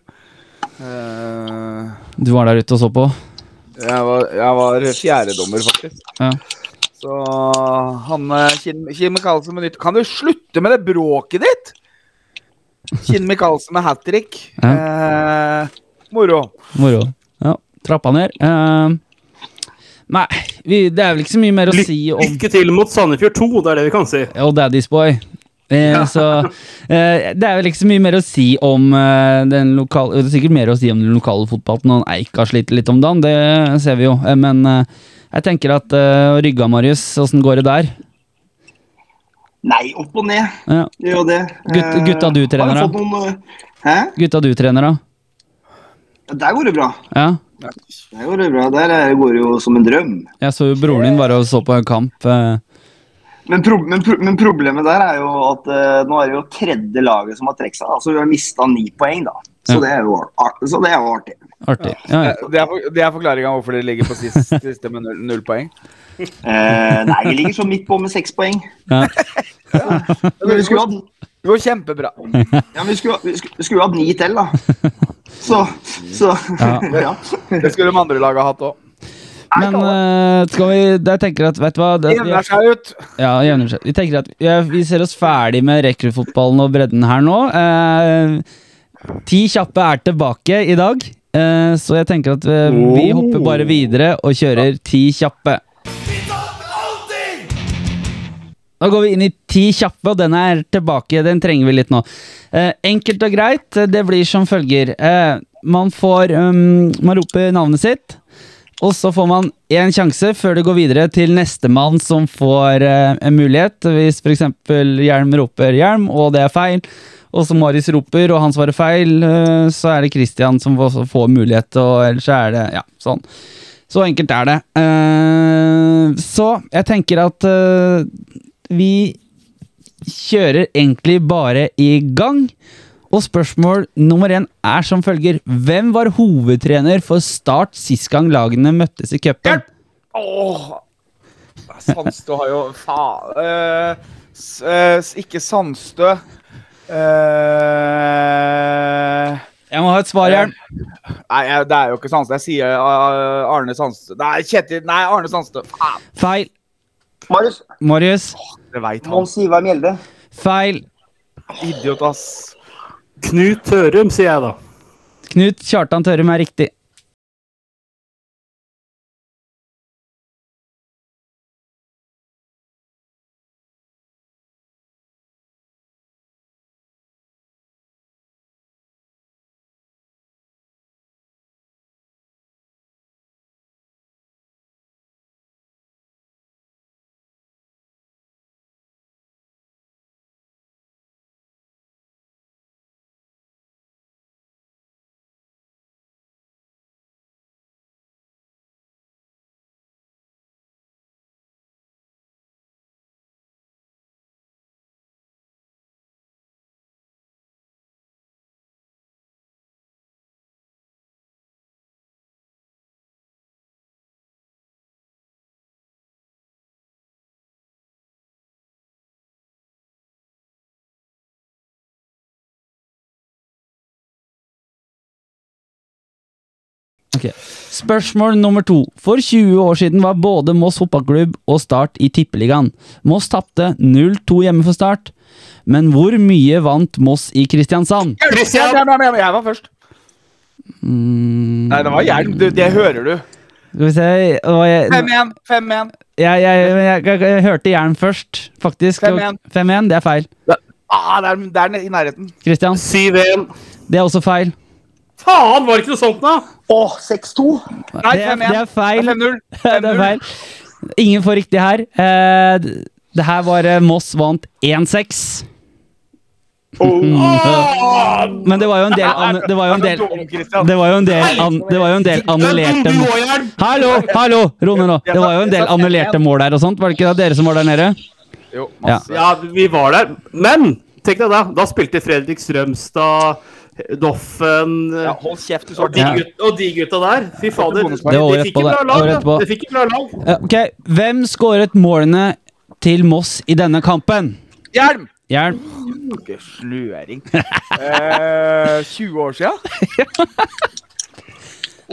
Uh, Du var der ute og så på? jeg var, jeg var fjerdedommer, faktisk. Ja. Så han Kim, Kinn Kinn Michaelsen med nytt Kan du slutte med det bråket ditt?! Kinn Michaelsen med hat trick. Eh, moro. Moro. Ja, trappa ned. Uh, nei, vi, det er vel ikke så mye mer å si om Lykke til mot Sandefjord 2, det er det vi kan si. Og Daddy's Boy. Eh, Så eh, det er vel ikke så mye mer å si om eh, den lokale Det er sikkert mer å si om den lokale fotballen når Eik har slitt litt om dagen, det ser vi jo. Eh, men eh, jeg tenker at uh, Rygga, Marius, åssen går det der? Nei, opp og ned. Ja. Det gjør det. Eh, gutta du trener, da? noen, eh, Hæ? Gutta du trener, da? Der går det bra. Ja. Der går det bra. Der er- går det jo som en drøm. Jeg så jo broren din bare og så på en kamp. eh, Men, pro men, pro men problemet der er jo at uh, nå er det jo tredje laget som har trukket seg. Altså, Så vi har mista ni poeng, da. Så, Ja. det er jo så det er jo artig. artig. Ja, ja. Eh, Det er, for, det er forklaringa hvorfor dere ligger på sist, siste med null, null poeng. Uh, nei, vi ligger så midt på med seks poeng. Ja. Men vi skulle hatt Det går kjempebra. ja, vi skulle, vi skulle, vi skulle hatt ni til, da. Så, så Ja. ja. Det skulle de andre laga hatt òg. Men uh, skal vi Jeg tenker at, vet du hva det, Jevner seg ut. Ja, jevner seg. Vi tenker at ja, vi ser oss ferdig med rekruttfotballen og bredden her nå. Uh, ti kjappe er tilbake i dag, uh, så jeg tenker at vi, vi hopper bare videre og kjører ti kjappe. Da går vi inn i ti kjappe, og den er tilbake. Den trenger vi litt nå. Eh, enkelt og greit. Det blir som følger. Eh, man får um, Man roper navnet sitt. Og så får man én sjanse før det går videre til nestemann som får eh, en mulighet. Hvis f.eks. Hjelm roper 'hjelm', og det er feil, og så Marius roper, og han svarer feil, eh, så er det Christian som får, får mulighet, og ellers er det Ja, sånn. Så enkelt er det. Eh, så jeg tenker at eh, vi kjører egentlig bare i gang. Og spørsmål nummer én er som følger. Hvem var hovedtrener for Start sist gang lagene møttes i cupen? Åh Sandstø har jo Faen s- Ikke Sandstø. Uh, Jeg må ha et svar, Jern. nei, det er jo ikke Sandstø. Jeg sier Arne Sandstø. Nei, Kjetil Nei, Arne Sandstø. Faen, Feil. Marius, Marius. det veit han. Mons Ivar Mjelde. Feil. Idiot, ass. Knut Tørum, sier jeg da. Knut Kjartan Tørum er riktig. Ok. Spørsmål nummer to. For 20 år siden var både Moss fotballklubb og Start i Tippeligaen. Moss tapte 0-2 hjemme for Start. Men hvor mye vant Moss i Kristiansand? Kristian! Jeg, jeg, jeg, jeg var først. Nei, det var hjelm. Du, det hører du. Skal vi se 5-1. 5-1. jeg, jeg, jeg, jeg, jeg hørte jern først, faktisk. 5-1. 5-1, det er feil. Ah, det er, det er i nærheten. Kristian? 7-1. det er også feil. Faen, var det ikke noe sånt, da? Åh, 6-2. Nei, det, er, det er feil. det er feil. Ingen får riktig her. Eh, det her var eh, Moss vant 1-6. Men det var jo en del an- Det var jo en del Det var jo en del, an, det var jo en del annullerte mål. Hallo, hallo! Ro ned nå. Det var jo en del annullerte mål der og sånt. Var det ikke dere som var der nede? Jo, Ja. masse. Ja, vi var der. Men tenk deg da. Da spilte Fredrik Strømstad, Doffen Ja, hold kjeft, du og, de svarte. gut, og de gutta der. Fy fader. Det var året de fikk et bra lag. Året da. etterpå. De fikk et bra lag. Eh, Ok, Hvem skåret målene til Moss i denne kampen? Hjelm! Hjelm. Ikke sløring. Eh, 20 år sia?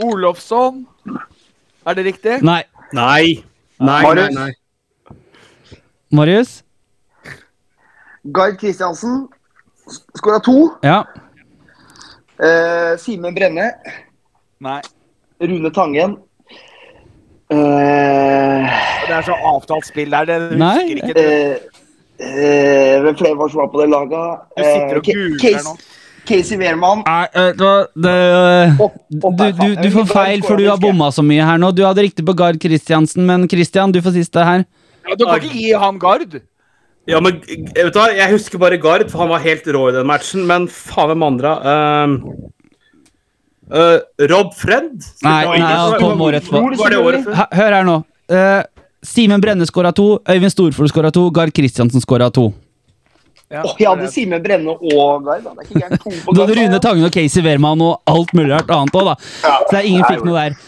Olofsson. Er det riktig? Nei. Nei. Nei, nei, Marius? nei. Marius? Gard Kristiansen skåra to. Ja. Eh, Simen Brenne. Nei. Rune Tangen. Uh, Det er så avtalt spill der. Det Nei. husker ikke du. eh, eh, hvem flere var som var på det laget? Du sitter og googler Case- nå. Casey Wehrmann. Nei, vet du hva, det, du, du, du får feil, for du har bomma så mye her nå. Du hadde riktig på Gard Kristiansen, men Kristian, du får siste her. Ja, du kan ikke gi han gard. Ja, men vet du hva? Jeg husker bare Gard, for han var helt rå i den matchen. Men faen hvem andre? Uh, uh, Rob Fred? Nei, nei, han kom året etterpå. Var det året før? Hør her nå. Uh, Simen Brenne skåra to, Øyvind Storflor skåra to, Gard Kristiansen skåra to. Ja, oh, jeg hadde Simen Brenne og Gard. da. Det er ikke. To på Du hadde Rune Tangen og Casey Wehrmann og alt mulig annet òg, da. Så ingen fikk noe der.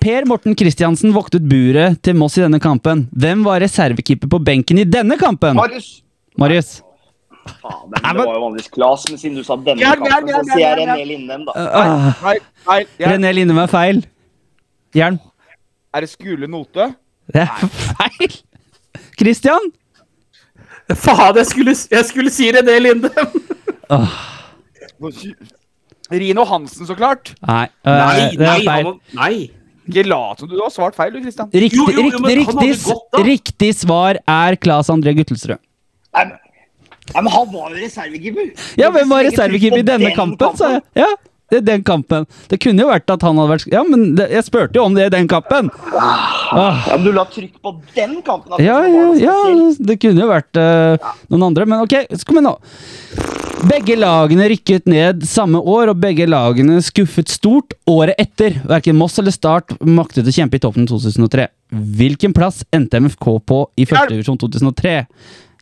Per Morten Kristiansen voktet buret til Moss i denne kampen. Hvem var reservekeeper på benken i denne kampen? Marius. Marius. Faen, det, det var jo vanligvis Klas, men siden du sa denne jern, kampen, så sier jeg René Lindem, da. Ah, Nei, nei. Jeg, René Lindem er feil. Jern. er det Skule Note? Det er feil! Christian? Faen, jeg skulle, jeg skulle si René Lindem! Rino Hansen, så klart. Nei, uh, Nei, det nei, er feil. han, nei. Ikke lat som du har svart feil, du, Kristian. Riktig, Jo, jo, jo, riktig, men riktig, gått, riktig svar er Claes André Guttelsrud. Nei, men, nei, men han var jo reservekeeper. Ja, hvem var reservekeeper i denne kampen, kampen, sa jeg. Ja, den kampen. Det kunne jo vært at han hadde vært Ja, men det, jeg spurte jo om det i den kampen. Ah. Ja, men du la trykk på den kampen. at Ja, ja, ja, det kunne jo vært eh, noen andre, men ok, kom igjen nå. Begge lagene rykket ned samme år, og begge lagene skuffet stort året etter. Hverken Moss eller Start maktet å kjempe i toppen i 2003. Hvilken plass endte MFK på i første førstedivisjon 2003?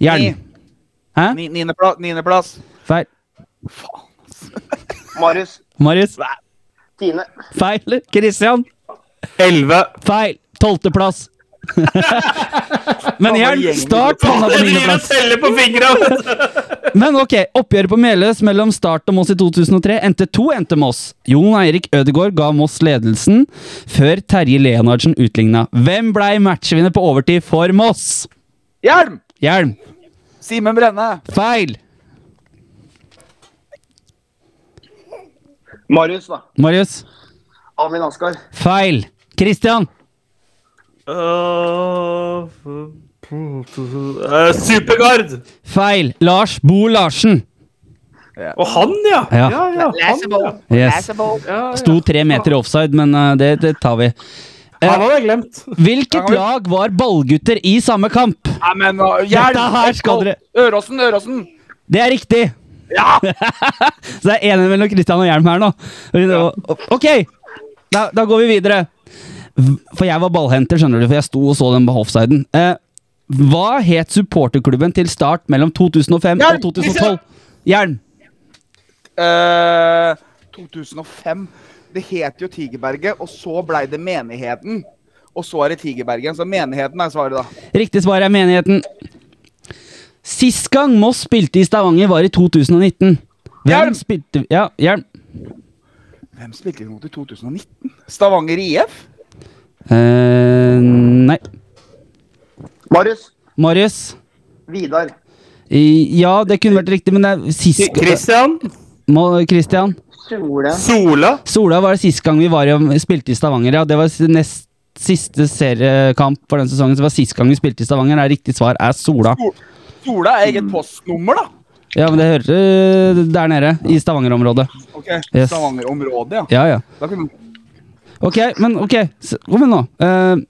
Jern. Hæ? Ni- Niendeplass. Niendeplass. Feil. Marius. Marius? Tine. Feil. Christian? 11. Feil. Tolvteplass. Men Jern, Start havna på niendeplass. Men ok, oppgjøret på Meløs mellom Start og Moss i 2003 endte to endte Moss. Jon Eirik Ødegaard ga Moss ledelsen, før Terje Leonardsen utligna. Hvem blei matchvinner på overtid for Moss? Hjelm! Hjelm. Simen Brenne. Feil. Marius, da. Marius. Amin Askar. Feil. Christian. Uh, uh, Supergard! Feil. Lars Bo Larsen. Og han, ja! Ja. ja, ja han, ja. Yes. Ja, ja. Sto tre meter offside, men eh, det, det tar vi. Han hadde jeg glemt. Hvilket lag var ballgutter i samme kamp? Nei, men uh, Dette her skal dere- Øråsen, Øråsen. Det er riktig! Ja! Så det er enig mellom Kristian og Hjelm her nå. Ok, da, da går vi videre. For jeg var ballhenter, skjønner du, for jeg sto og så den på offsiden. Eh, hva het supporterklubben til start mellom 2005 Jern! og 2012? Jern. Uh, 2005. Det het jo Tigerberget, og så blei det Menigheten. Og så er det Tigerbergen, så Menigheten er svaret, da. Riktig svar er menigheten. Sist gang Moss spilte i Stavanger, var i 2019. Hvem Hjelm! spilte Ja, Hjelm. Hvem spilte de mot i 2019? Stavanger IF? Eh, nei. Marius. Marius? Vidar. I, ja, det kunne vært riktig, men det er sist Christian. Må- Christian? Sola. Sola var det sist gang vi var i, spilte i Stavanger, ja. Det var s- nest siste seriekamp for den sesongen. Så det var sist gang vi spilte i Stavanger. Er riktig svar er Sola. Sol- Sola er eget postnummer, da. Ja, men det hører øh, der nede, i Stavanger-området. Ok, Yes. Stavanger-området, ja. Ja, ja. Ok, men ok, kom igjen nå. Uh,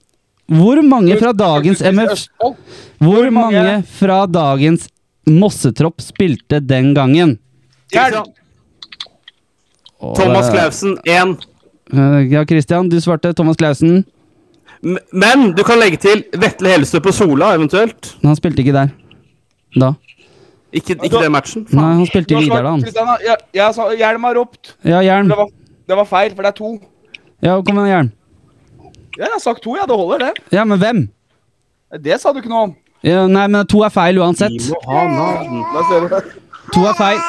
hvor mange fra dagens MF Hvor mange? fra dagens Mossetropp spilte den gangen? Hjelp! Thomas eh, Clausen 1. eh, ja, Christian, du svarte Thomas Clausen. Men du kan legge til Vetle Hellestø på Sola, eventuelt. Men han spilte ikke der. Da. Ikke, ikke den matchen. Nei, han spilte i Vidar, da. jeg, jeg sa Hjelm har ropt. Ja, Hjelm. Det var, det var feil, for det er to. Ja, kom igjen, Hjelm. Ja, jeg har sagt to, ja. Det holder, det. Ja, men hvem? Det sa du ikke noe om. Ja, nei, men to er feil uansett. To er feil.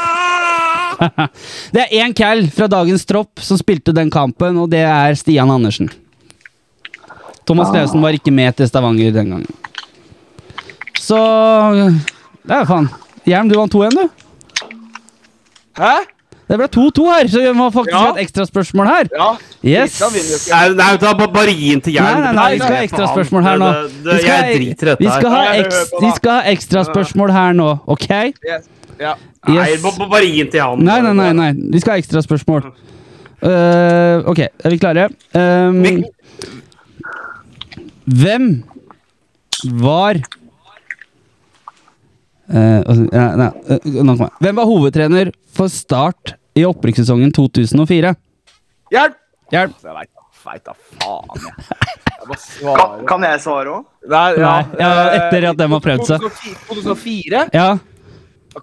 det er én cal fra dagens tropp som spilte den kampen, og det er Stian Andersen. Thomas Clausen var ikke med til Stavanger den gangen. Så Det er faen. Hjelm, du vant to igjen, du. Hæ? Det ble 2-2 her, så vi må faktisk Ja. ha et ekstraspørsmål her. Ja. Yes. Nei, nei, da bare gi den til Nei, Jern. nei, nei, vi skal ha ekstraspørsmål her nå. Vi skal, Jeg driter i dette vi skal ha, Nei, hør eks, på da. vi skal ha ekstraspørsmål her nå, OK? Yes. Ja. Nei, bare gi den til han. Nei, nei, nei, nei. Vi skal ha ekstraspørsmål. Uh, OK, er vi klare? Um, hvem var Eh, altså, nei, jeg. Hvem var hovedtrener for Start i opprykkssesongen 2004? Hjelp! Hjelp! Jeg veit da, faen, jeg. Jeg Kan, kan jeg svare òg? Nei, Nei, ja, etter at dem har prøvd seg. 2004? 2004? Ja,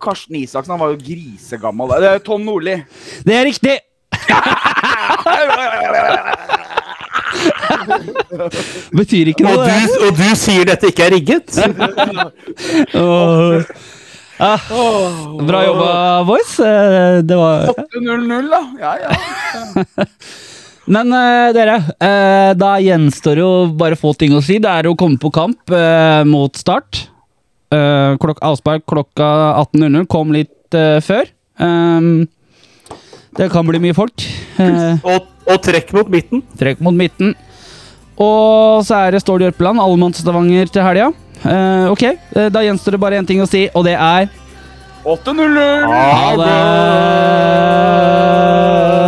Karsten Isaksen han var jo grisegammel. Det er Tom Nordli. det er riktig! Betyr ikke Og noe, det. du, og du sier dette ikke er rigget? Åh. Ah, bra jobba, boys. Eh, Det var 8-0-0, da. Ja, ja. Men uh, dere, uh, da gjenstår jo bare få ting å si. Det er å komme på kamp uh, mot start. Uh, klok avspark klokka 18.00. Kom litt før. Um, det kan bli mye folk. Og, og trekk mot midten. trekk mot midten. Og så er det Stål Jørpeland, allemannsstavanger til helga. Eh, ok, eh, da gjenstår det bare én ting å si, og det er 8-0-0. ha det!